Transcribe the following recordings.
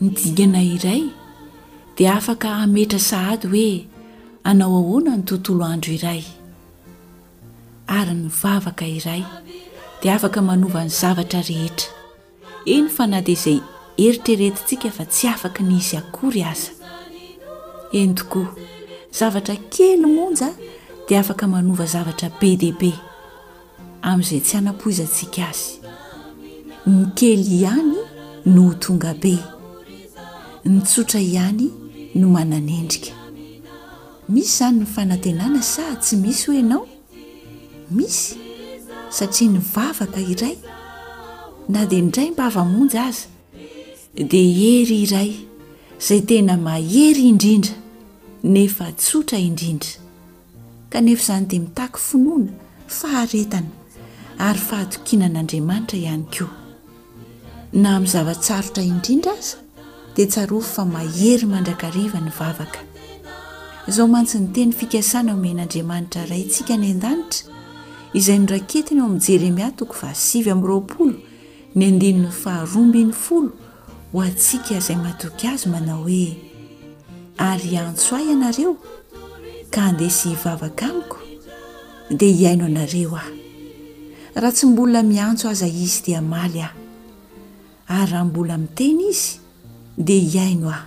Ny dingana iray dia afaka hametra sahady hoe hanao ahoana ny tontolo andro iray. Ary ny vavaka iray dia afaka manova ny zavatra rehetra, eny fa na dia izay eritreretintsika fa tsy afaka ny hisy akory aza. Eny tokoa, zavatra kely monja dia afaka manova zavatra be dia be. amin'izay tsy hanapoizantsika azy. Ny kely ihany no ho tonga be. Ny tsotra ihany no manan'endrika. Misy izany ny fanantenana sa tsy misy hoy ianao? Misy, satria ny vavaka iray, na dia indraim-bava monja aza, dia hery iray izay tena mahery indrindra, nefa tsotra indrindra. kanefa izany dia mitaky finoana, faharetana ary fahatokiana an'Andriamanitra ihany koa. Na amin'ny zava-tsarotra indrindra aza dia tsarovy fa mahery mandrakariva ny vavaka. Izao mantsy ny teny fikasana omen'Andriamanitra Raintsika any an-danitra izay noraketiny ao amin'ny Jeremia toko fahasivy amby roapolo ny andininy faharoa ambin'ny folo ho antsika izay matoky azy manao hoe ary antso ahy ianareo ka handeha sy hivavaka amiko dia hihaino anareo aho raha tsy mbola miantso aza izy dia maly aho ary raha mbola miteny izy dia hihaino aho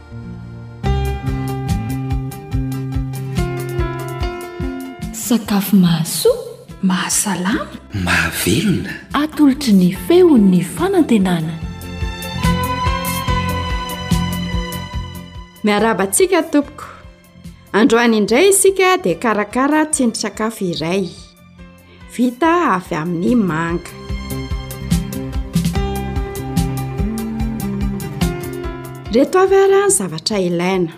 Sakafo mahasoa, mahasalama, mahavelona. Atolotry ny feon'ny fanantenana. Miarahaba antsika tompoko. androany indray isika dia karakara tsindry sakafo iray vita avy amin'ny manga reto avy ara ny zavatra ilaina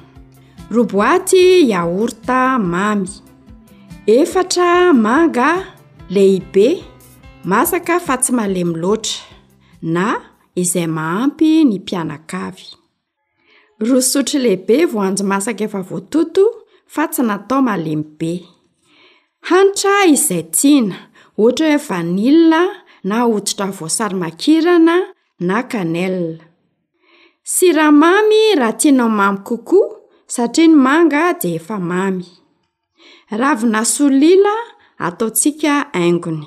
roboaty yaorta mamy efatra manga lehibe masaka fa tsy malemy loatra na izay mahampy ny mpianakavy Roa sotro lehibe voanjo masaka efa voatoto fa tsy natao malemy be. Hanitra izay tiana, ohatra hoe vanila na hoditra voasary makirana na cannelle. Siramamy raha tianao mamy kokoa satria ny manga dia efa mamy. Ravina solila ataontsika haingony.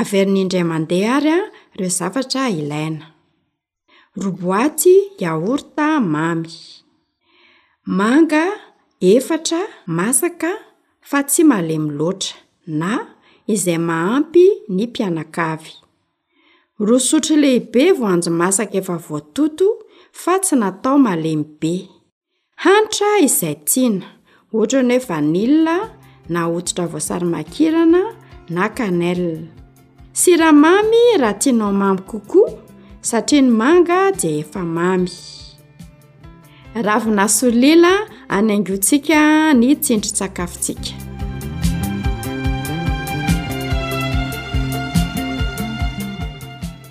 Averina indray mandeha àry ireo zavatra ilaina. Roa boaty yaourt mamy. Manga efatra masaka fa tsy malemy loatra na izay mahampy ny mpianakavy. Roa sotro lehibe voanjo masaka efa voatoto fa tsy natao malemy be. Hanitra izay tiana, ohatra ny hoe vanille na hoditra voasary makirana na cannelle. Siramamy raha tianao mamy kokoa satria ny manga dia efa mamy. Ravina solila anaingontsika ny tsindrin-tsakafontsika.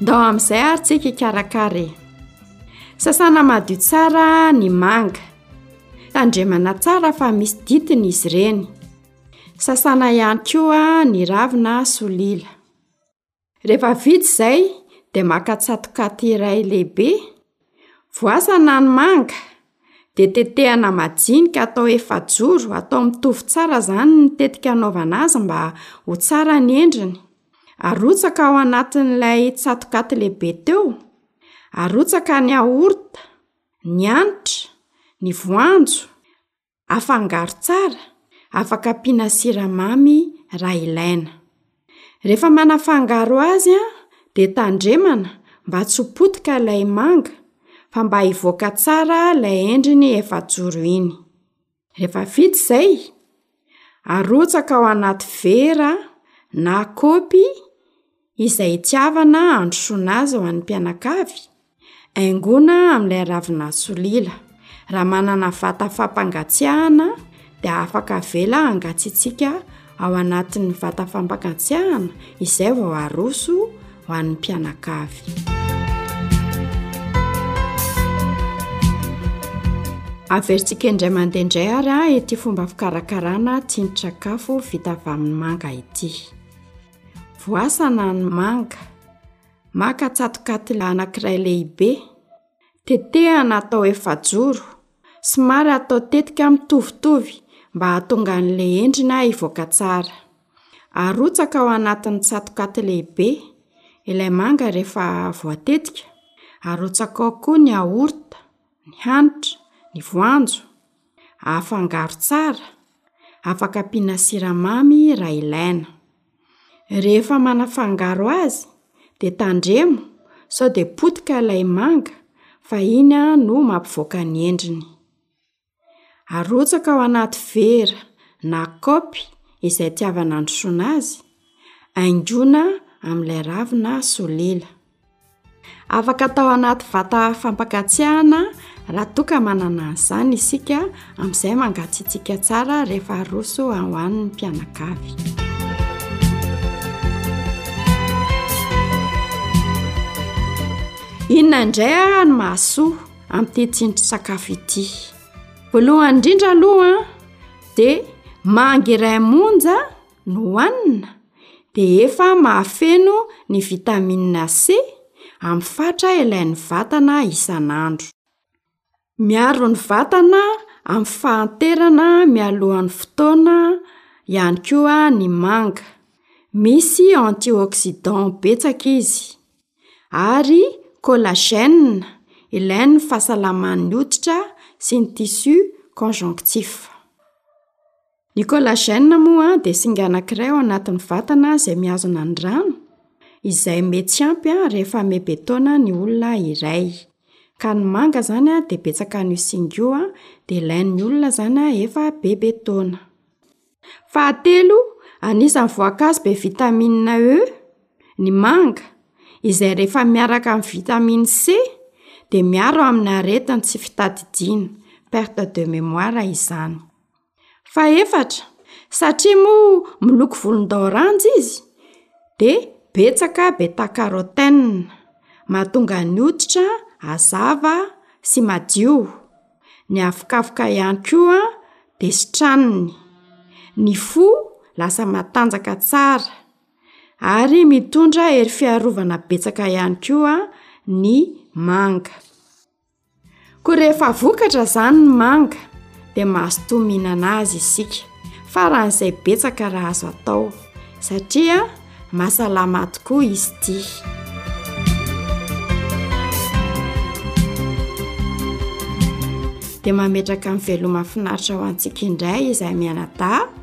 Ndao amin'izay ary tsika hikarakara e! Sasana madio tsara ny manga. Tandremana tsara fa misy ditiny izy ireny. Sasana ihany koa ny ravina solila. Rehefa vita izay dia maka tsatokaty iray lehibe. Voasana ny manga dia tetehana majinika atao efajoro atao mitovy tsara izany ny tetika anaovana azy mba ho tsara ny endriny. Arotsaka ao anatin'ilay tsatokaty lehibe teo. Arotsaka ny yaourt, ny hanitra, ny voanjo, afangaro tsara, afaka ampiana siramamy raha ilaina. Rehefa manafangaro azy dia tandremana mba tsy ho potika ilay manga fa mba hivoaka tsara ilay endriny efajoro iny. Rehefa vita izay, arotsaka ao anaty vera na kaopy izay itiavana handrosoana azy ho an'ny mpianakavy, haingoana amin'ilay ravinà solila. Raha manana vata fampangatsiahana dia afaka avela hangatsiatsiaka. ao anatin'ny vata fampangatsiahana izay vao aroso ho an'ny mpianakavy. Averintsika indray mandeha indray ary ah ity fomba fikarakarana tsindrin-tsakafo vita avy amin'ny manga ity. Voasana ny manga, maka tsatokaty anankiray lehibe. Tetehana atao efajoro, somary atao tetika mitovitovy mba hahatonga an'ilay endriny hivoaka tsara. Arotsaka ao anatin'ny tsatokaty lehibe ilay manga rehefa voatetika. Arotsaka ao koa ny yaourt, ny hanitra, ny voanjo. Afangaro tsara. Afaka ampiana siramamy raha ilaina. Rehefa manafangaro azy de tandremo sao de potika ilay manga fa iny no mampivoaka ny endriny. Arotsaka ao anaty vera na kaopy izay itiavana handrosoana azy, haingoina amin'ilay ravina solila. Afaka atao anaty vata fampangatsiahana raha toa ka manana an'izany isika amin'izay mangatsiatsiaka tsara rehefa aroso ho an'ny mpianakavy. Inona indray ah ny mahasoa amin'ity tsindry sakafo ity? Voalohany indrindra aloha dia mangirai-monja no hohanina. de efa mahafeno ny vitamine C amin'ny fatra ilain'ny vatana isan'andro. Miaro ny vatana amin'ny fahanterana mialohan'ny fotoana ihany koa ny manga. Misy antioxydants betsaka izy, ary collagène ilain'ny fahasalaman'ny hoditra sy ny tissu conjonctif. Ny collagène moa dia singa anankiray ao anatin'ny vatana izay mihazona ny rano, izay mety tsy ampy rehefa miha-be taona ny olona iray. Ka ny manga izany dia betsaka an'io singa io, dia ilain'ny olona izany efa bebe taona. Fahatelo, anisan'ny voankazo be vitamine E ny manga, izay rehefa miaraka amin'ny vitamine C dia miaro amin'ny aretin'ny tsy fitadidiana, perte de mémoire, izany. Fahefatra, satria moa miloko volondaoranjy izy, dia betsaka beta-carotène, mahatonga ny hoditra hazava sy madio, ny havokavoka ihany koa dia sitraniny, ny fo lasa matanjaka tsara, ary mitondra hery fiarovana betsaka ihany koa ny manga. Koa rehefa vokatra izany ny manga dia mazotoa mihinana azy isika faran'izay betsaka raha azo atao satria mahasalama tokoa izy ity. Dia mametraka ny veloma finaritra ho antsika indray izay mianadahy.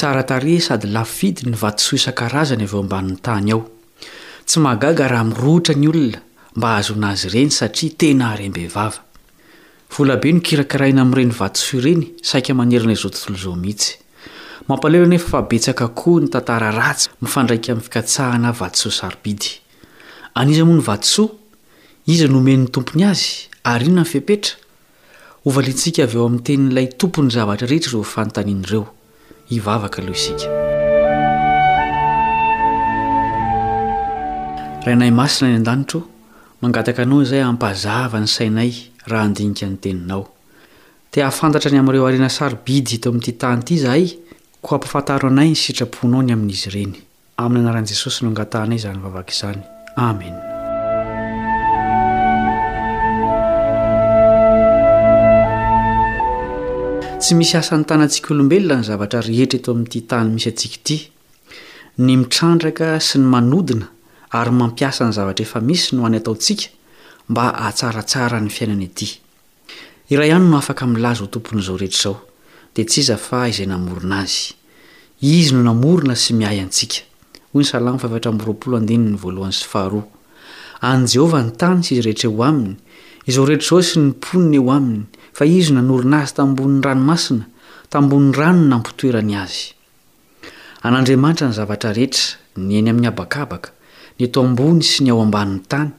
Tsara tarehy sady lafo vidy ny vatosoa isan-karazany avy ao ambanin'ny tany ao. Tsy mahagaga raha mirohotra ny olona mba hahazoana azy ireny satria tena harem-bevava. Volabe no kirakiraina amin'ireny vatosoa ireny saika manerana izao tontolo izao mihitsy. Mampalahelo anefa fa betsaka koa ny tantara ratsy mifandraika amin'ny fikatsahana vatosoa sarobidy. An' iza moa ny vatosoa? Iza no omeny ny tompony azy? Ary inona ny fepetra? Hovaliantsika avy ao amin'ny tenin'ilay Tompon'ny zavatra rehetra ireo fanontaniana ireo. Hivavaka aloha isika. Rainay Masina any an-danitra o, mangataka Anao izay hampazava ny sainay raha handinika ny Teninao. Te hahafantatra ny amin'ireo harena sarobidy eto amin'ity tany ity izahay, koa ampahafantaro anay ny sitraponao ny amin'izy ireny. Amin'ny anaran'i Jesosy no angatahanay izany vavaka izany. Amena. Tsy misy asan'ny tanantsika olombelona ny zavatra rehetra eto amin'ity tany misy antsika ity. Ny mitrandraka sy ny manodina ary mampiasa ny zavatra efa misy no any ataontsika mba hahatsaratsara ny fiainana ety. Iray ihany no afaka milaza ho tompon'izao rehetra izao, dia tsy iza fa Izay namorona azy. Izy no namorona sy miahy antsika. Hoy ny Salamo fahefatra amby roapolo andininy voalohany sy faharoa, An'i Jehovah ny tany sy izay rehetra eo aminy, izao rehetra izao sy ny mponina eo aminy, fa izy no nanorina azy tambonin'ny ranomasina, tambonin'ny rano nampitoerany azy. An'Andriamanitra ny zavatra rehetra, ny eny amin'ny habakabaka, ny eto ambony sy ny ao ambanin'ny tany,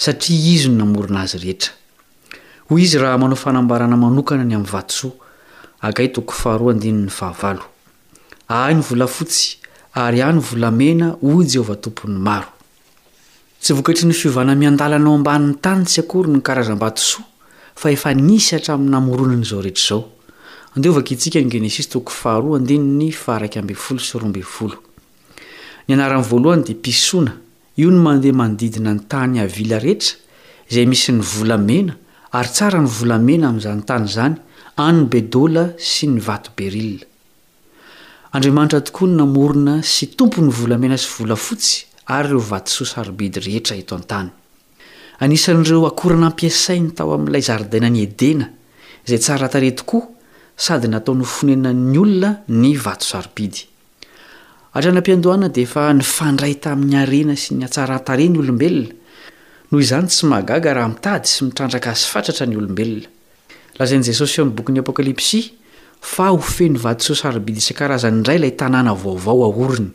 satria Izy no namorona azy rehetra. Hoy Izy raha manao fanambarana manokana ny amin'ny vatosoa, Hagay toko faharoa andininy fahavalo. Ahy ny volafotsy, ary ahy ny volamena, hoy Jehovah Tompon'ny maro. Tsy vokatry ny fiovana miandalana ao ambanin'ny tany tsy akory ny karazam-batosoa fa efa nisy hatramin'ny namoronana izao rehetra izao. Andeha ho vakintsika ny Genesisy toko faharoa andininy faha-iraika ambin'ny folo sy roa ambin'ny folo. Ny anarany voalohany dia Pisona, io no mandeha manodidina ny tany Havila rehetra izay misy ny volamena ary tsara ny volamena amin'izany tany izany, any Bedola sy ny vato berila. Andriamanitra tokoa no namorona sy tompon'ny volamena sy volafotsy ary ireo vatosoa sarobidy rehetra eto an-tany. Anisan'ireo akora nampiasainy tao amin'ilay zaridainan'i Edena, izay tsara tarehy tokoa sady nataony ho fonenan'ny olona ny vato sarobidy. Hatrany am-piandohana dia efa nifandray tamin'ny harena sy ny hatsaran-tarehy ny olombelona. Noho izany tsy mahagaga raha mitady sy mitrandraka azy fatratra ny olombelona. Lazain'i Jesosy eo amin'ny bokin'ny Apokalypsy fa ho feno vatosoa sarobidy isan-karazany indray ilay tanàna vaovao ahoriny.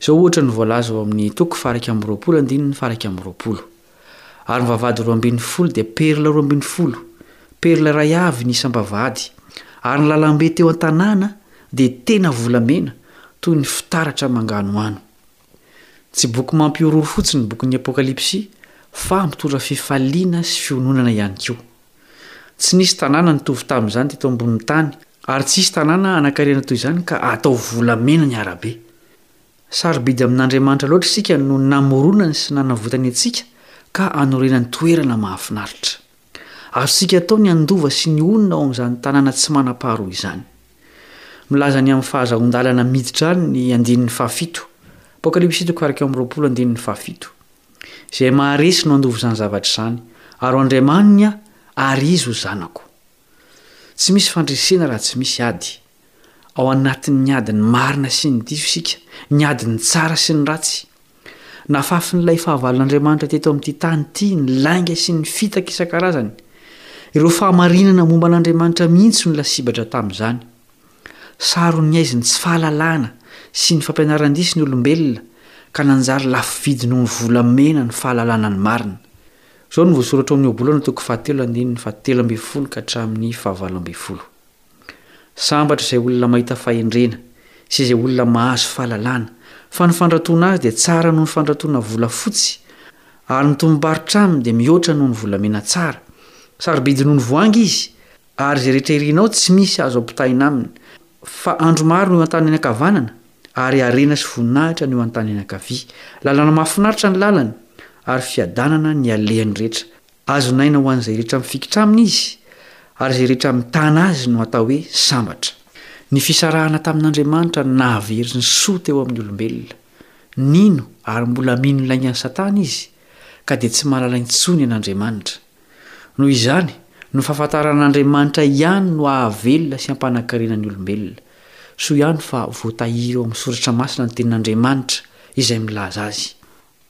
Izao ohatra no voalaza ao amin'ny toko faha-iraika amby roapolo andininy faha-iraika amby roapolo, Ary ny vavahady roa ambin'ny folo dia perla roa ambin'ny folo, perla iray avy ny isam-bavahady, ary ny lalambe teo an-tanàna dia tena volamena, toy ny fitaratra manganohano. Tsy boky mampihorohoro fotsiny ny bokin'ny Apokalypsy fa mitondra fifaliana sy fiononana ihany koa. Tsy nisy tanàna nitovy tamin'izany teto ambonin'ny tany, ary tsy hisy tanàna hanankarena toy izany ka hatao volamena ny arabe. Sarobidy amin'Andriamanitra loatra isika no namoronany sy nanavotany antsika ka hanorenany toerana mahafinaritra. Azontsika atao ny handova sy ny honina ao amin'izany tanàna tsy manam-paharoa izany. Milaza ny amin'ny fahazahoan-dalana miditra any ny andininy fahafito, Apokalypsy toko fahairaika amby roapolo andininy fahafito. Izay maharesy no handovo izany zavatra izany, Aro Andriamaniny aho, ary izy ho zanako. Tsy misy fandresena raha tsy misy ady. ao anatin'ny adin'ny marina sy ny diso isika, ny adin'ny tsara sy ny ratsy. Nafafin'ilay fahavalon'Andriamanitra teto amin'ity tany ity ny lainga sy ny fitaka isan-karazany. Ireo fahamarinana momba an'Andriamanitra mihitsy no lasibatra tamin'izany. Saron'ny haiziny tsy fahalalana sy ny fampianaran-diso ny olombelona, ka nanjary lafo vidy noho ny volamena ny fahalalana ny marina. Izao no voasoratra ao amin'ny Ohabolana toko fahatelo andininy fahatelo ambin'ny folo ka hatramin'ny fahavalo ambin'ny folo. Sambatra izay olona mahita fahendrena sy izay olona mahazo fahalalana, fa ny fandratoana azy dia tsara noho ny fandratoana volafotsy, ary ny tombom-barotra aminy dia mihoatra noho ny volamena tsara. Sarobidy noho ny voahangy izy, ary izay rehetra irinao tsy misy azo ampitahaina aminy. Fa andro maro no eo an-tanany ankavanana, ary harena sy voninahitra no eo an-tanany ankavia. Lalana mahafinaritra ny lalany, ary fiadanana ny alehany rehetra. Azon' aina ho an' izay rehetra mifikitra aminy izy, ary izay rehetra mitana azy no atao hoe sambatra. Ny fisarahana tamin' Andriamanitra no nahavery ny soa teo amin' ny olombelona. Nino ary mbola mino ny lainga an'i Satana izy, ka dia tsy mahalala intsony an' Andriamanitra. Noho izany, ny fahafantaran' Andriamanitra ihany no hahavelona sy hampanakarena ny olombelona. Soa ihany fa voatahiry ao amin' ny Soratra Masina ny tenin' Andriamanitra izay milaza azy.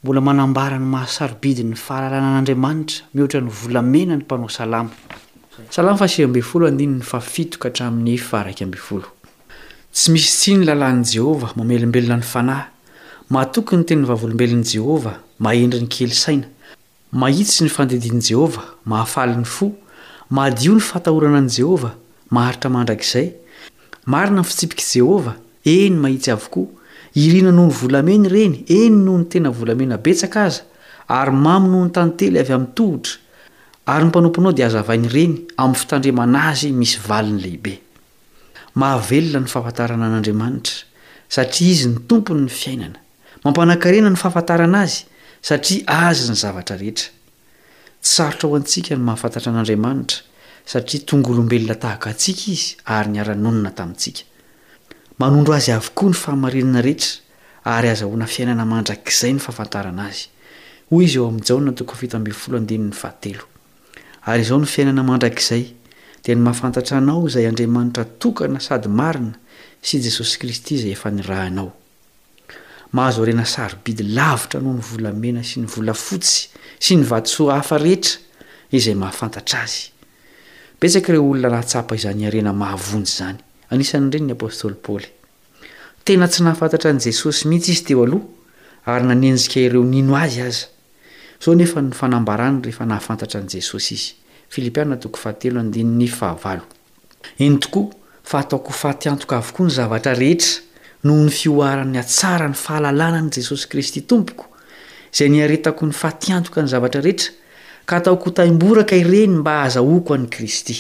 Mbola manambara ny maha sarobidy ny fahalalana an'Andriamanitra mihoatra ny volamena ny mpanao salamo. Salamo fahasivy ambin'ny folo andininy fahafito ka hatramin'ny faharaika ambin'ny folo. Tsy misy tsihy ny lalàn'i Jehovah, mamelombelona ny fanahy. Mahatoky ny tenin'ny Vavolombelon'i Jehovah, mahendry ny kely saina. Mahitsy ny fandidian'i Jehovah, mahafaly ny fo, madio ny fatahorana an'i Jehovah, maharitra mandrakizay. Marina ny fitsipik'i Jehovah, eny, mahitsy avokoa. Irina noho ny volamena ireny, eny noho ny tena volamena betsaka aza, ary mamy noho ny tantely avy amin'ny tohotra. Ary ny mpanaompanao dia hazavainy ireny amin'ny fitandremana azy misy valiny lehibe. Mahavelona ny fahafantarana an'Andriamanitra, satria izy no Tompon'ny fiainana. Mampanan-karena ny fahafantarana Azy, satria Azy ny zavatra rehetra. Tsy sarotra ho antsika ny mahafantatra an'Andriamanitra, satria tonga olombelona tahaka antsika Izy ary niara-nonina tamintsika. Manondro Azy avokoa ny fahamarinana rehetra, ary azahoana fiainana mandrakizay ny fahafantarana Azy. Hoy Izy ao amin'ny Jaona toko fito ambin'ny folo andininy fahatelo, Ary izao no fiainana mandrakizay, dia ny mahafantatra Anao izay Andriamanitra tokana sady marina, sy Jesosy Kristy izay efa nirahinao. Mahazo harena sarobidy lavitra noho ny volamena sy ny volafotsy sy ny vatosoa hafa rehetra izay mahafantatra azy. Betsaka ireo olona nahatsapa izany harena mahavonjy izany, anisan'ireny ny apostoly Paoly. Tena tsy nahafantatra an'i Jesosy mihitsy izy teo aloha, ary nanenjika ireo nino azy aza. Izao anefa no fanambarany rehefa nahafantatra an'i Jesosy izy. Filipiana toko fahatelo, andininy fahavalo. Eny tokoa, fa hataoko ho faty antoka avokoa ny zavatra rehetra noho ny fihoaran'ny hatsaran'ny fahalalana an'i Jesosy Kristy Tompoko, izay niaretako ny fatiantoka ny zavatra rehetra, ka hataoko ho taimboraka ireny mba hahazahoako an'i Kristy.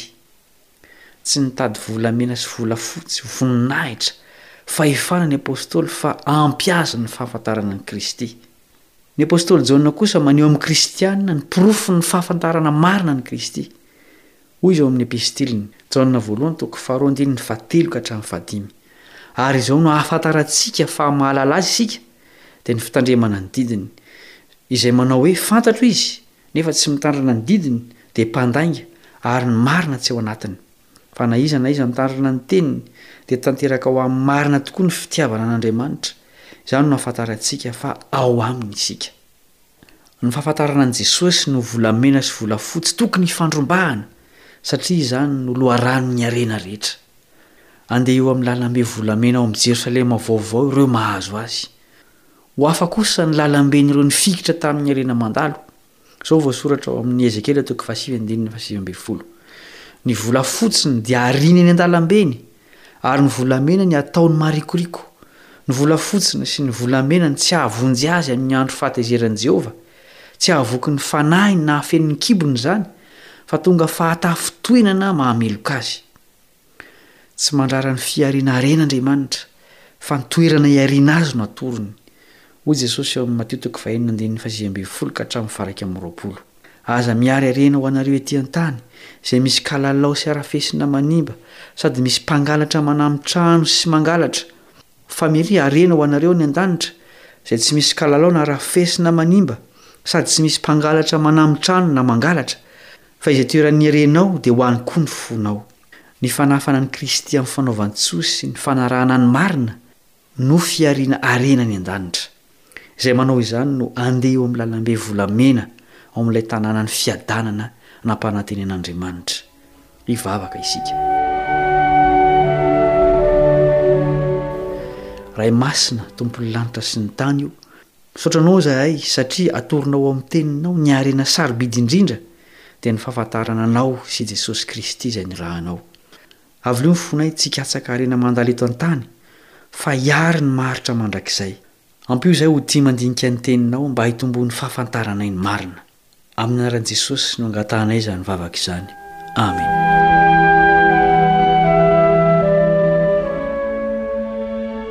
Tsy nitady volamena sy volafotsy, voninahitra, fahefana ny apostoly fa ampy azy ny fahafantarana an'i Kristy. Ny apostoly Jaona kosa maneho amin'ny kristiana ny porofon'ny fahafantarana marina an'i Kristy. Hoy izao amin'ny Epistiliny, Jaona Voalohany toko faharoa andininy fahatelo ka hatramin'ny fahadimy, Ary izao no ahafantarantsika fa mahalala Azy isika, dia ny fitandremana ny didiny. Izay manao hoe fantatro Izy, nefa tsy mitandrina ny didiny, dia mpandainga, ary ny marina tsy ao anatiny. Fa na iza na iza mitandrina ny teniny, dia tanteraka ho amin'ny marina tokoa ny fitiavana an'Andriamanitra. Izany no ahafantarantsika fa ao Aminy isika. Ny fahafantarana an'i Jesosy no volamena sy volafotsy tokony hifandrombahana, satria izany no loharanon'ny harena rehetra. Handeha eo amin'ny lalambe volamena ao amin'ny Jerosalema vaovao ireo mahazo azy. Ho hafa kosa ny lalamben'ireo nifikitra tamin'ny harena mandalo. Izao voasoratra ao amin'ny Ezekiela toko fahasivy andininy fahasivy ambin'ny folo, Ny volafotsiny dia ariany eny an-dalambeny, Ary ny volamena ny ataony marikoriko, ny volafotsiny sy ny volamena ny tsy hahavonjy azy amin'ny andro fahatezeran'i Jehovah, tsy hahavoky ny fanahiny na hafeno ny kibony izany, fa tonga fahatafintohinana mahameloka azy. Tsy mandrara ny fihariana harena Andriamanitra, fa ny toerana iariana azy no atorony. Hoy Jesosy ao amin'ny Matio toko fahenina andininy fahasivy ambin'ny folo ka hatramin'ny faharaika amby roapolo, Aza miharihariana ho anareo ety an-tany, izay misy kalalao sy harafesina manimba, sady misy mpangalatra manamy trano sy mangalatra, fa miria harena ho anareo any an-danitra, izay tsy misy kalalao na harafesina manimba, sady tsy misy mpangalatra manamy trano na mangalatra, fa izay toeran'ny harenao dia ho any koa ny fonao. Ny fanafana an'i Kristy amin'ny fanaovan-tsoa sy ny fanarahana ny marina no fihariana harena any an-danitra. Izay manao izany no handeha eo amin'ny lalambe volamena ao amin'ilay tanànan'ny fiadanana nampanantenen'Andriamanitra. Hivavaka isika. Ray Masina, Tompon'ny lanitra sy ny tany o, misaotra Anao izahay satria atoronao ao amin'ny Teninao ny harena sarobidy indrindra dia ny fahafantarana Anao sy i Jesosy Kristy izay nirahanao. Aveleo ny fonay tsy hikatsaka harena mandalo eto an-tany, fa hiaro ny maharitra mandrakizay. Ampio izahay ho tia mandinika ny Teninao mba hitomboan'ny fahafantaranay ny marina. Amin'ny anaran'i Jesosy no angatahanay izany vavaka izany. Amena.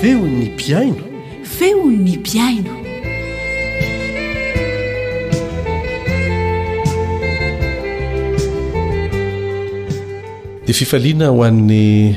Feon'ny mpihaino. Feon'ny mpihaino. Dia fifaliana ho an'ny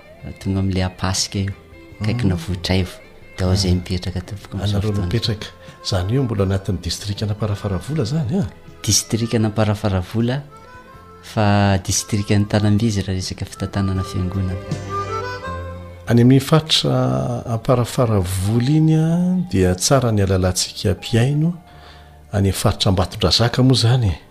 Tonga amin'ilay Ampasika io, akaikina Vohitraivo, dia ao izay mipetraka tompoko amin'izao fotoana. Anareo mipetraka, izany hoe mbola anatin'ny distrikan'Amparafaravola izany an? Distrikan'Amparafaravola fa distrikan'i Tanambizy raha resaka fitantanana fiangonana. Any amin'ny faritra Amparafaravola iny dia tsara ny alalantsika mpihaino any amin'ny faritra Ambatondrazaka moa izany e!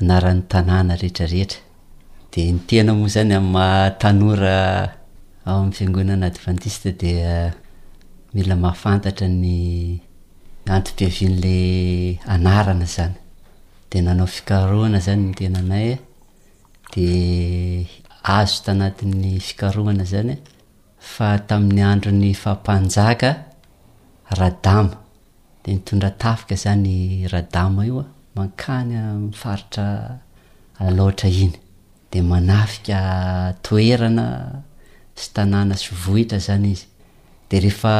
Anaran'ny tanàna retraretra. Dia ny tena moa izany amin'ny maha tanora ao amin'ny fiangonana advantista dia mila mahafantatra ny antom-piavian'ilay anarana izany. Dia nanao fikarohana izany ny tenanay dia azo tanatin'ny fikarohana izany Fa tamin'ny andron'ny faha-mpanjaka Radama, dia nitondra tafika izany i Radama io mankany amin'ny faritra Alaotra iny. Dia manafika toerana sy tanàna sy vohitra izany izy. Dia rehefa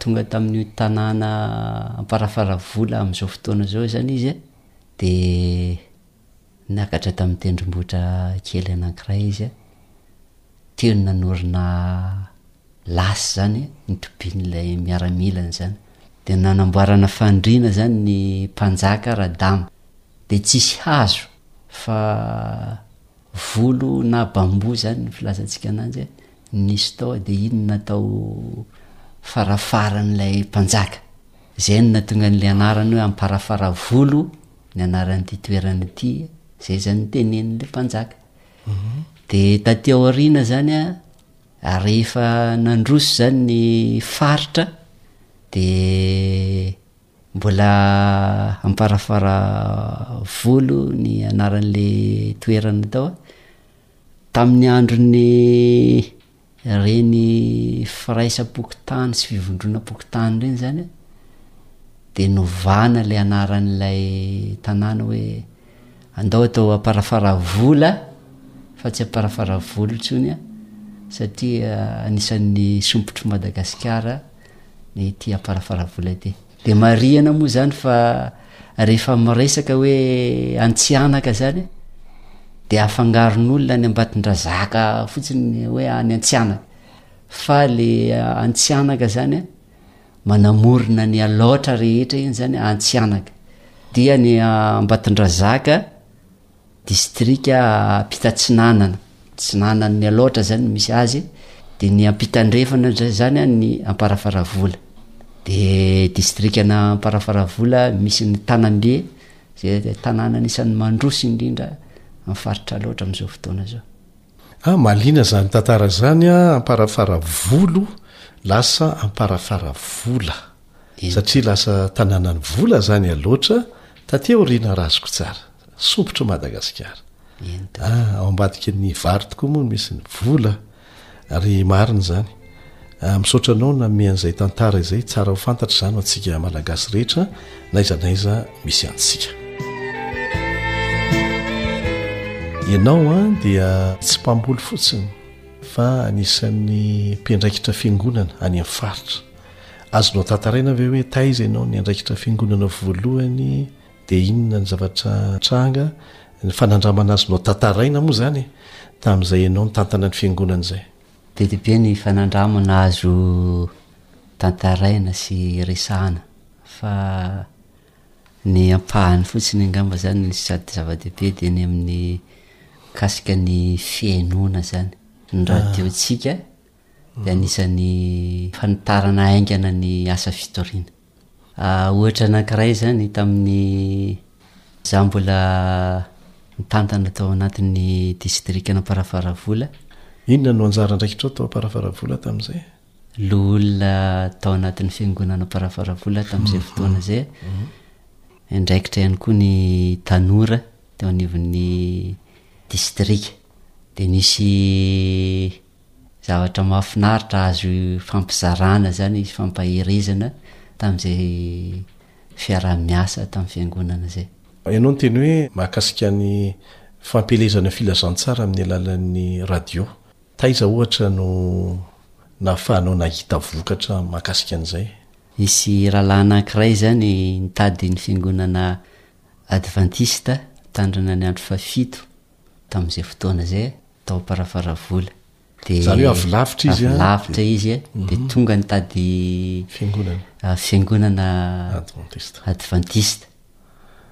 tonga tamin'io tanàna Amparafaravola amin'izao fotoana izao izany izy dia. Niakatra tamin'ny tendrombohitra kely anankiray izy. Teo ny nanorina lasy izany ny tobian'ilay miaramilany izany. Dia nanamboarana fandriana izany ny mpanjaka Radama. Dia tsisy hazo fa volo na bambou izany ny filazantsika ananjy. Nisy tao dia inona tao farafaran'ilay mpanjaka. Izay no nahatonga an'ilay anarana hoe Amparafaravolo ny anaran'ity toerana ity. Izay izany no tenenin'ilay mpanjaka. Mhm. Dia taty aoriana izany a, ary rehefa nandroso izany ny faritra dia mbola Amparafaravolo ny anaran'ilay toerana tao. Tamin'ny andron'ny ireny firaisam-pokontany sy fivondronam-pokontany ireny izany an, dia novana ilay anaran'ilay tanàna hoe andao atao Amparafaravola fa tsy Amparafaravolo intsony an, satria anisan'ny sompitr'i Madagasikara ity Amparafaravola ity. Dia marihana moa izany fa rehefa miresaka hoe Antsihanaka izany dia afangaron'olona any Ambatondrazaka fotsiny hoe any Antsihanaka. Fa le Antsihanaka izany manamorona ny Alaotra rehetra iny izany Antsihanaka. Dia ny Ambatondrazaka Distrika ampita atsinanana, atsinanan'i Mialaotra izany no misy azy, dia ny ampita andrefana indray izany an, ny Amparafaravola. Dia distrikanà Amparafaravola misy ny Tanambe, izay tanàna anisan'ny mandroso indrindra amin'ny faritra Alaotra amin'izao fotoana izao. Ah, mahaliana izany tantara izany an, Amparafaravolo lasa Amparafaravola, satria lasa tanànan'ny vola izany Alaotra, Taty aoriana raha azoko tsara. Sompitry Madagasikara. Ah, ao ambadiky ny vary tokoa moa no misy ny vola ary marina izany. Ah, misaotra anao nanome an'izay tantara izay. Tsara ho fantatra izany ho antsika Malagasy rehetra n'aiza n'aiza misy antsika. Ianao an ah, dia tsy mpamboly fotsiny fa anisan'ny mpiandraikitra fiangonana any amin'ny faritra. Azonao tantaraina ve hoe taiza ianao niandraikitra fiangonana voalohany dia inona ny zavatra nitranga? Ny fanandramana azonao tantaraina moa izany e, tamin'izay ianao nitantana ny fiangonana izay. Be dia be ny fanandramana azo tantaraina sy resahana fa ny ampahany fotsiny angamba izany no sady zava-dehibe dia ny amin'ny mikasika ny fihenoana izany, ny radio-ntsika. dia anisan'ny fanitarana haingana ny asa fitoriana. Ohatra anankiray izany tamin'ny izaho mbola nitantana tao anatin'ny distrikan'Amparafaravola. Inona no anjara andraikitrao tao Amparafaravola tamin'izay? Loholona tao anatin'ny fiangonan'Amparafaravola tamin'izay fotoana izay. Andraikitra ihany koa ny tanora teo anivon'ny distrika. Dia nisy Zavatra mahafinaritra azo ifampizarana zany, ifampaherezana tamin'izay fiaraha-miasa tamin'ny fiangonana zay. Ianao niteny hoe mahakasika ny fampielezana filazantsara amin'ny alalan'ny radio. Taiza ohatra no nahafahanao nahita vokatra mahakasika an'izay? Nisy rahalahy anankiray zany nitady ny fiangonana advantista hitandrina ny andro fahafito tamin'izay fotoana zay. tao Amparafaravola. Dia Izany hoe avy lavitra izy, avy a, lavitra dia- izy, dia Mhm. tonga nitady Fiangonana. ah, fiangonana Adventista. adventista.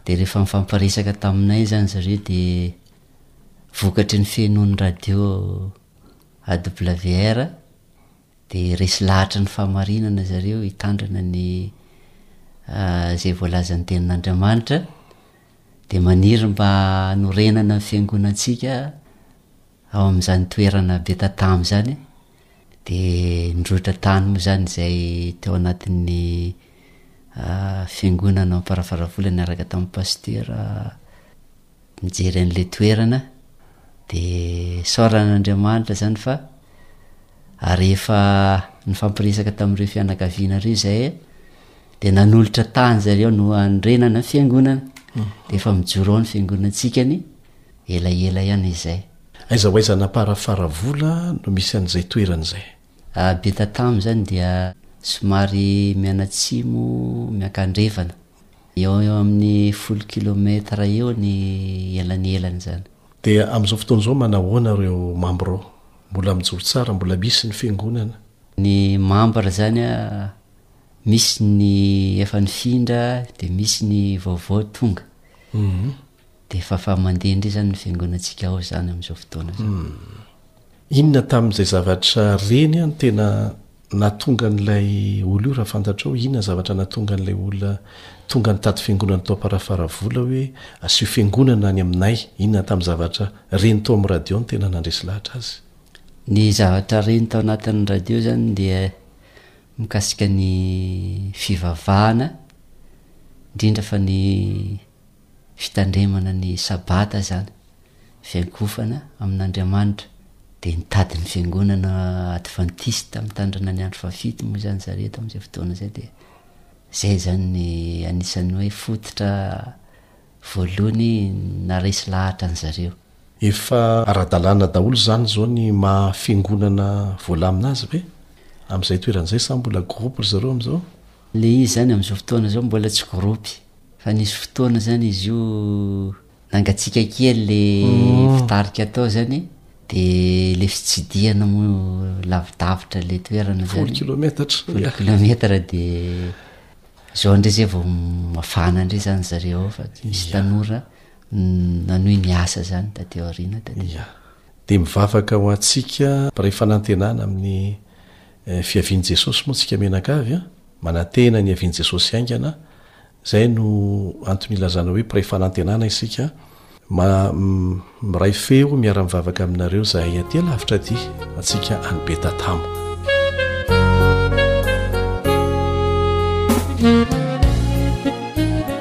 Dia rehefa nifampiresaka taminay izany zareo dia vokatry ny fihenoan'ny radio AWR dia resy lahatra ny fahamarinana zareo hitandrina ny ah, izay voalazan'ny tenin'Andriamanitra dia maniry mba hanorenana ny fiangonantsika ao amin'izany toerana be tatamo izany, dia nirohotra tany moa izany izay teo anatin'ny fiangonana Amparafarafola niaraka tamin'ny pasitera nijery an'ilay toerana, dia isaorana an'Andriamanitra izany fa ary efa nifampiresaka tamin'ireo fianakaviana ireo izahay, dia nanolotra tany zareo no anorenana fiangonana dia efa mijoro ao ny fiangonantsika ny elaela ihany izay aiza ho aiza naparafara vola no misy an'izay toerana izay ah, betatam izany dia somary mianatsimo miankandrefana eo eo amin'ny folo kilometra eo ny elany elany izany dia amin'izao fotoana izao manahoana ireo mambra ao mbola mijoro tsara mbola misy ny fiangonana ny mambra izany a misy ny efa nifindra dia misy ny vaovao tonga mhm. dia fafamandeha indray zany ny fiangonantsika ao zany amin'izao fotoana zao mhm. inona tamin'izay zavatra reny any tena natonga an'ilay olo io raha fantatr ao inona zavatra natonga an'ilay olona tonga ny taty fiangonana tao amparafaravola hoe asio fiangonana any aminay inona tamin'ny zavatra reny tao amin'ny radio ny tena nandresy lahatra azy ny zavatra reny tao anatin'ny radio zany dia mikasika ny fivavahana, indrindra fa ny fitandremana ny Sabata izany, fiankohofana amin'Andriamanitra. Dia nitady ny fiangonana advantista mitandrina ny andro fahafito moa izany zareo tamin'izay fotoana izay dia izay izany ny anisan'ny hoe fototra voalohany naharesy lahatra an'zareo. Efa ara-dalàna daholo izany izao ny maha fiangonana voalamina azy ve? Amin'izay toerana izay sa mbola groupe ry zareo amin'izao? Ilay izy izany amin'izao fotoana izao mbola tsy groupe, fa nisy fotoana izany izy io nangatsiaka kely ilay fitarika tao izany dia ilay fitsidihana moa lavidavitra ilay toerana izany, folo kilometatra, folo kilometatra dia izao indray izay vao mafana indray izany ry zareo ao fa tsy misy tanora. nanohy niasa izany taty aoriana taty. Ia. Dia mivavaka ho antsika mpiray fanantenana amin'ny fiavian'i Jesosy moa tsika mianakavy an! Manantena ny hiavian'i Jesosy haingana, izay no antony ilazana hoe mpiray fanantenana isika. Ma, miray feo miara mivavaka aminareo izahay aty alavitra aty, antsika any Betatamo.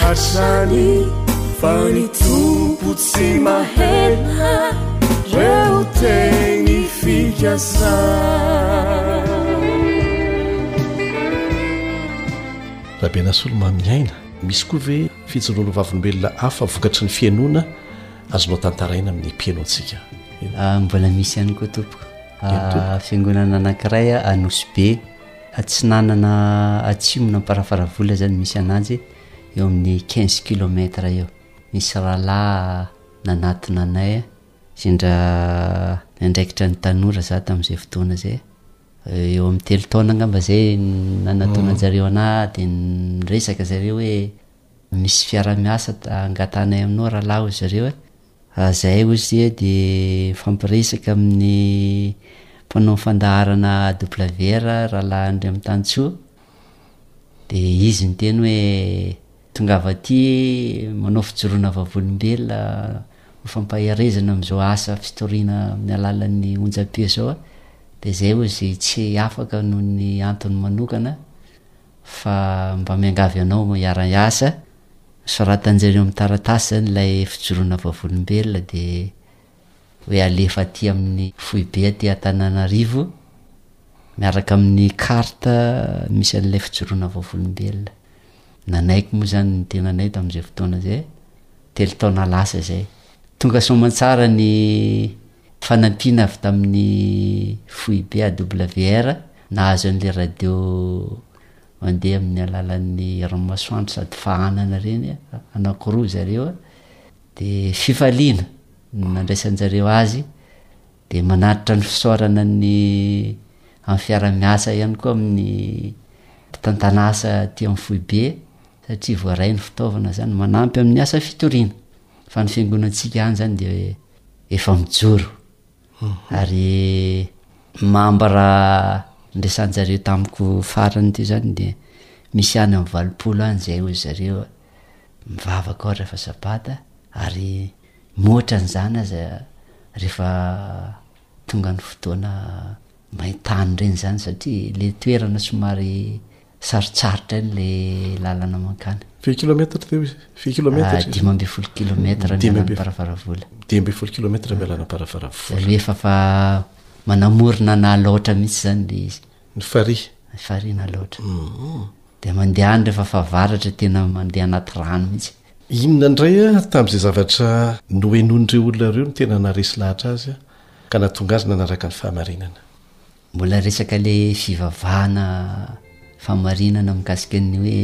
Hatrany fa ny tompo tsy mahena Reo teny fikasana Rabenasolo Mamiaina, misy koa ve fijoroana ho vavolombelona hafa vokatry ny fihainoana azonao tantaraina amin'ny mpihaino antsika? Mbola misy ihany koa tompoko, fiangonana anankiray Anosibe. Atsinanana atsimon'Amparafaravola izay no misy ananjy, eo amin'ny quinze kilomètre eo. Misy rahalahy nanatona anay, sendra niandraikitra ny tanora za tamin'izay fotoana izay. Eo amin'ny telo taona angamba izay no nanatona anjareo anah dia niresaka zareo hoe. Misy fiarahamiasa angatanay aminao rahalahy hozy ireo e. Raha izay hozy isika dia mifampiresaka amin'ny mpanao ny fandaharana AWR rahalahy Andriamitantsoa. Dia izy niteny hoe tongava aty manao fijoroana vavolombelona ho fampaherezana amin'izao asa fitoriana amin'ny alalan'ny onjam-peo izao. Dia izay hozy tsy afaka noho ny antony manokana fa mba miangavy anao mba hiara-hiasa, soratan jereo amin'ny taratasy izany ilay fijoroana vavolombelona dia hoe alefa aty amin'ny foibe aty Antananarivo miaraka amin'ny carte misy an'ilay fijoroana vavolombelona. Nanaiky moa izany ny tenanay tamin'izay fotoana izay, telo taona lasa izay. Tonga soamantsara ny Fanampiana avy tamin'ny foibe AWR nahazo an'ilay radio mandeha amin'ny alalan'ny herin'ny masoandro sady fahanana ireny anankiroa zareo dia fifaliana no nandraisanjareo azy dia manatitra ny fisaorana ny amin'ny fiaramiasa ihany koa amin'ny mpitantanasa aty amin'ny foibe satria voaray ny fitaovana zany manampy amin'ny asa fitoriana fa ny fiangonantsika any zany dia efa mijoro ary mambra nresanjareo tamiko farany teo zany de misy any am valopolo any zay ozy zareo mivavaka ohatra fa sabata ary moatra an'zany aza rehefa tonga ny fotoana maintany reny zany satria le toerana somary Sarotsarotra iny le lalana mankany. Firy kilometatra teo izy? Firy kilometatra izy? Dimy ambin'ny folo kilometatra ny Dimy ambin'ny- alan'Amparavaravola. Dimy ambin'ny folo kilometatra ny alan'Amparavaravola. Rehefa fa manamorona an'Alaotra mihitsy zany le izy. Ny farihy. Ny farihin'Alaotra. Dia mandeha any rehefa fa avaratra tena mandeha anaty rano mihitsy. Inona indray ary tamin'izay zavatra nohenoin'ireo olona ireo no tena naharesy lahatra azy ka nahatonga azy nanaraka ny fahamarinana? Mbola resaka le fivavahana fahamarinana mikasika ny hoe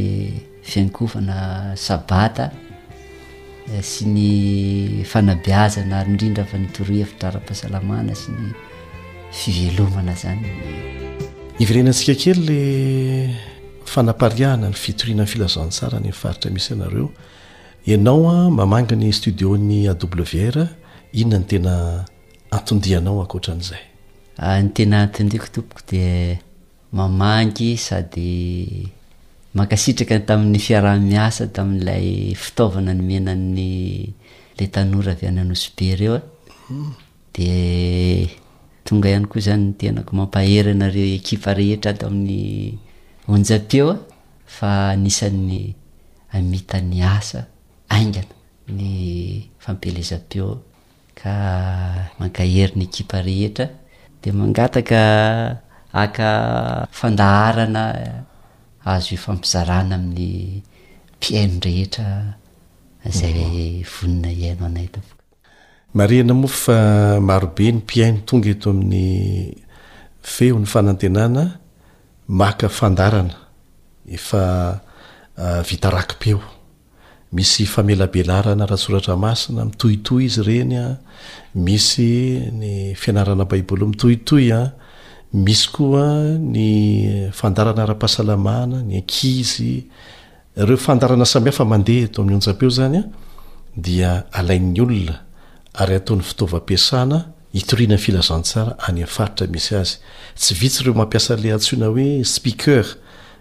fiankohofana sabata eh, sy ny fanabeazana ary indrindra fa ny torohevitra ara-pahasalamana sy ny fivelomana zany iverenantsika kely le fanapariahana ny fitoriana ny filazantsara ny faritra misy anareo ianao a mamanga ny studio ny awr inona ny tena antondianao ankoatran'izay? Ny tena antondiako tompoko dia mamangy sady mankasitraka tamin'ny fiaraha-miasa tamin'ilay fitaovana nomena ny le tanora avy any Anosibe ireo a. Hmm. De tonga ihany koa zany ny tenako mampahery anareo ekipa rehetra ato amin'ny onjam-peo fa anisan'ny amitan'ny asa aingana ny fampielezam-peo. ka mankahery ny ekipa rehetra dia mangataka haka fandaharana azo ifampizarana amin'ny mpihaino rehetra izay vonona hihaino anay tompoko. Marihina moa fa marobe ny mpihaino tonga eto amin'ny feon'ny fanantenana maka fandaharana efa vita raki-peo. Misy famelabelarana ara-tsoratra masina mitohitohy izy ireny an, misy ny fianarana baiboly mitohitohy an, misy koa ny fandaharana ara-pahasalamana, ny ankizy, ireo fandaharana samihafa mandeha eto amin'ny onjam-peo izany an, dia alain'ny olona ary ataony fitaovam-piasana hitoriana ny filazantsara any amin'ny faritra misy azy. Tsy vitsy ireo mampiasa ilay antsoina hoe speaker,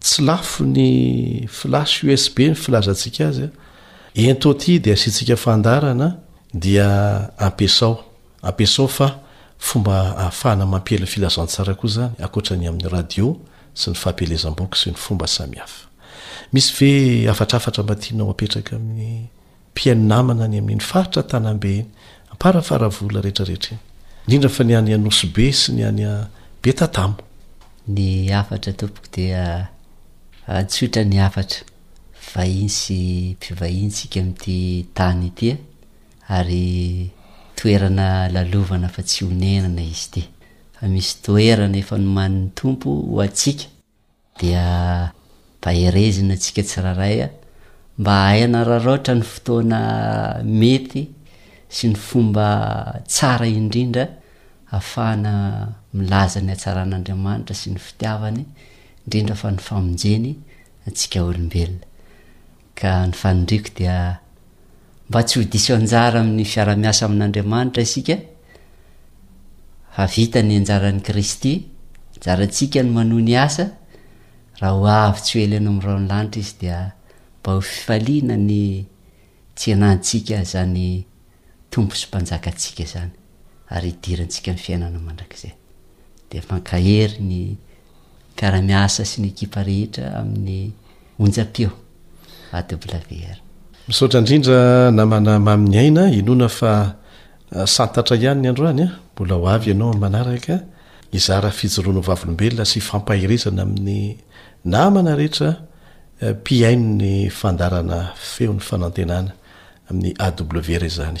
Tsy lafo ny flash USB ny filazantsika azy. Ento aty dia asiantsika fandaharana dia ampiasao. Ampiasao fa fomba ahafahana mampiely ny filazantsara koa izany ankoatra ny amin'ny radio sy ny fampielezam-boky sy ny fomba samihafa. Misy ve hafatrafatra mba tianao apetraka amin'ny mpihaino namana any amin'iny faritra Antanambe iny, ampara Faravola retraretra iny, indrindra fa ny any Anosibe sy ny any Betatamo. Ny hafatra tompoko dia antsoitra ny hafatra vahiny sy mpivahiny tsika amin'ity tany ity a! ary toerana lalovana fa tsy honenana izy ity fa misy toerana efa nomanin'ny Tompo ho antsika. dia mba herezina antsika tsirairay mba hahay hanararaotra ny fotoana mety sy ny fomba tsara indrindra afahana milaza ny hatsaran'Andriamanitra sy ny fitiavany, indrindra fa ny famonjeny antsika olombelona. Ka ny faniriako dia mba tsy ho diso anjara amin'ny fiara-miasa amin'Andriamanitra isika fa vita ny anjaran'i Kristy, anjarantsika ny manohy ny asa, raha ho avy tsy ho ela eny amin'ny raon'ny lanitra izy dia mba ho fifaliana ny tsianantsika izany Tompo sy Mpanjakantsika izany ary hidirantsika amin'ny fiainana mandrakizay. Dia mankahery ny Mpiara-miasa sy ny ekipa rehetra amin'ny onjam-peo AWR. Misaotra indrindra namana mamin'ny aina, inoana fa santatra ihany ny androany a! Mbola ho avy ianao amin'ny manaraka hizara fijoroana ho vavolombelona sy fampaherezana amin'ny namana rehetra mpihaino ny fandaharana feon'ny fanantenana amin'ny AWR izany.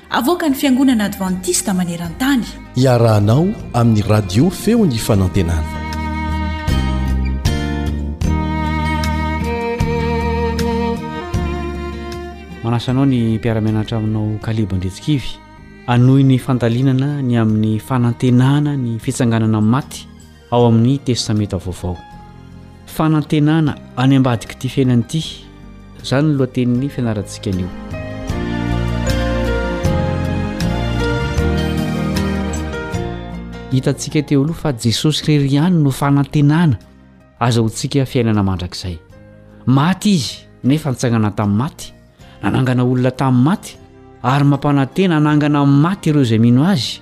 Avoakan'ny Fiangonana Advantista maneran-tany. Iarahanao amin'ny Radio Feon'ny Fanantenana. Manasa anao ny mpiara-mianatra aminao Kalebo Andretsikivy hanohy ny fandalinana ny amin'ny fanantenana ny fitsanganana amin'ny maty. ao amin'ny Testamenta Vaovao. Fanantenana any ambadik'ity fiainana ity, izany ny lohatenin'ny fianarantsika anio. Hitantsika teo aloha fa Jesosy irery ihany no fanantenana azahoantsika fiainana mandrakizay. Maty izy nefa nitsangana tamin'ny maty, nanangana olona tamin'ny maty ary mampanantena hanangana amin'ny maty ireo izay mino azy.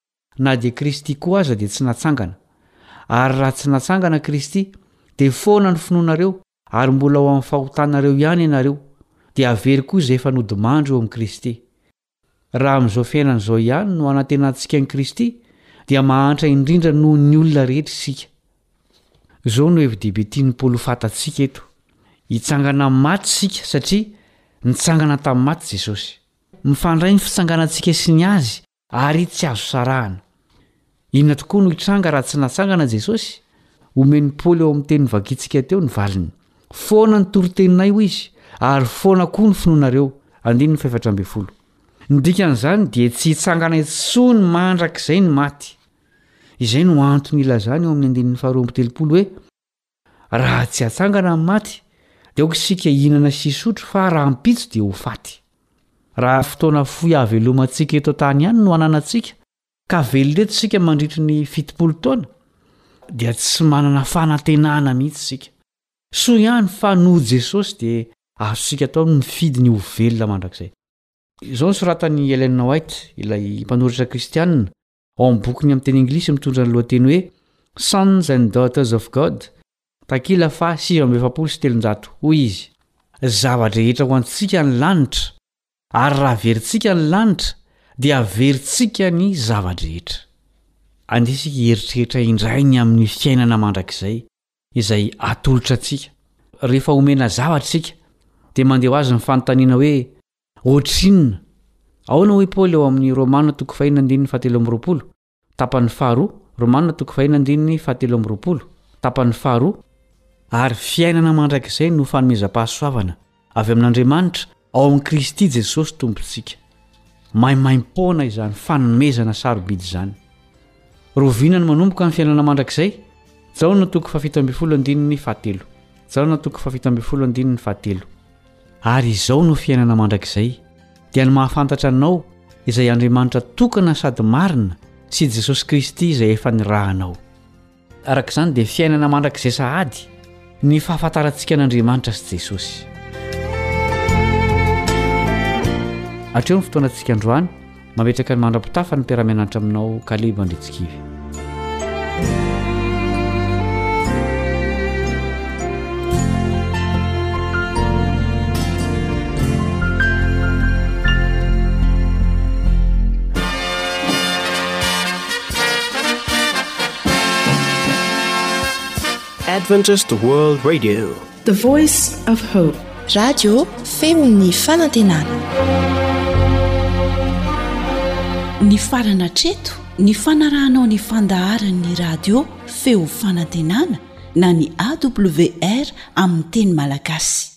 Na dia Kristy koa aza dia tsy natsangana. Ary raha tsy natsangana Kristy, dia foana ny finoanareo ary mbola ao amin'ny fahotanareo ihany ianareo, dia averiko koa izay efa nodimandry eo amin'i Kristy. Raha amin'izao fiainana izao ihany no anantenantsika an'i Kristy, dia mahantra indrindra noho ny olona rehetra isika. Izao no hevi-dehibe tian'i Paoly ho fantatsika eto, Hitsangana amin'ny maty isika satria nitsangana tamin'ny maty Jesosy. Mifandray ny fitsanganantsika sy ny azy Ary tsy azo sarahana. Inona tokoa no hitranga raha tsy natsangana Jesosy? Omen'i Paoly ao amin'ny teny novakintsika teo ny valiny. Foana ny toriteninay, hoy izy, ary foana koa ny finoanareo. Andininy fahefatra ambin'ny folo. Ny dikan'izany dia tsy hitsangana intsony mandrakizay ny maty. Izay no antony ilazany ao amin'ny andininy faharoa amby telopolo hoe. Raha tsy hatsangana ny maty, dia aoka isika hihinana sy hisotro, fa rahampitso dia ho faty. Raha fotoana fohy hahavelomantsika eto an-tany ihany no ananantsika, ka velona eto isika mandritry ny fitopolo taona, dia tsy manana fanantenana mihitsy isika. Soa ihany fa noho Jesosy dia azontsika atao ny mifidy ny ho velona mandrakizay. Izao no soratan'i Ellen White, ilay mpanoratra kristiana, Ao amin'ny bokiny amin'ny teny anglisy mitondra ny lohateny hoe Sons and Daughters of God, takila faha sivy amby efapolo sy telonjato, hoy izy, Zava-drehetra ho antsika ny lanitra, ary raha averintsika ny lanitra, dia averintsika ny zava-drehetra. Andeha isika hieritreritra indray ny amin'ny fiainana mandrakizay izay atolotra antsika. Rehefa omena zavatra isika, dia mandeha ho azy ny fanontaniana hoe, Ohatrinona? Ahoana hoy Paoly ao amin'ny Romana toko fahenina andininy fahatelo amby roapolo, tapany faharoa, Romana toko fahena andininy fahatelo amby roapolo, tapany faharoa, Ary fiainana mandrakizay no fanomezam-pahasoavana avy amin'Andriamanitra ao amin'i Kristy Jesosy Tompontsika. Maimaim-poana izany fanomezana sarobidy izany! Rovina ny manomboka ny fiainana mandrakizay, Jaona toko fahafito ambin'ny folo andininy fahatelo, Jaona toko fahafito ambin'ny folo andininy fahatelo. Ary izao no fiainana mandrakizay, dia ny mahafantatra Anao, izay Andriamanitra tokana sady marina, sy i Jesosy Kristy izay efa nirahanao. Araka izany dia fiainana mandrakizay sahady. Ny fahafantarantsika an'Andriamanitra sy Jesosy. Hatreo ny fotoanantsika androany, mametraka ny mandra-pitafa ny mpiara-mianatra aminao Kalebo Andritsikivy. Adventist World Radio, the voice of hope. Radio feon'ny fanantenana. Ny farana treto ny fanarahanao ny fandaharan'ny radio feo fanantenana na ny awr amin'ny teny malagasy.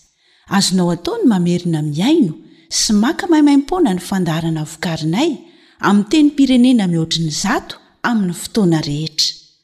Azonao atao ny mamerina mihaino sy maka maimaimpoana ny fandaharana vokarinay amin'ny tenim-pirenena mihoatry ny zato amin'ny fotoana rehetra.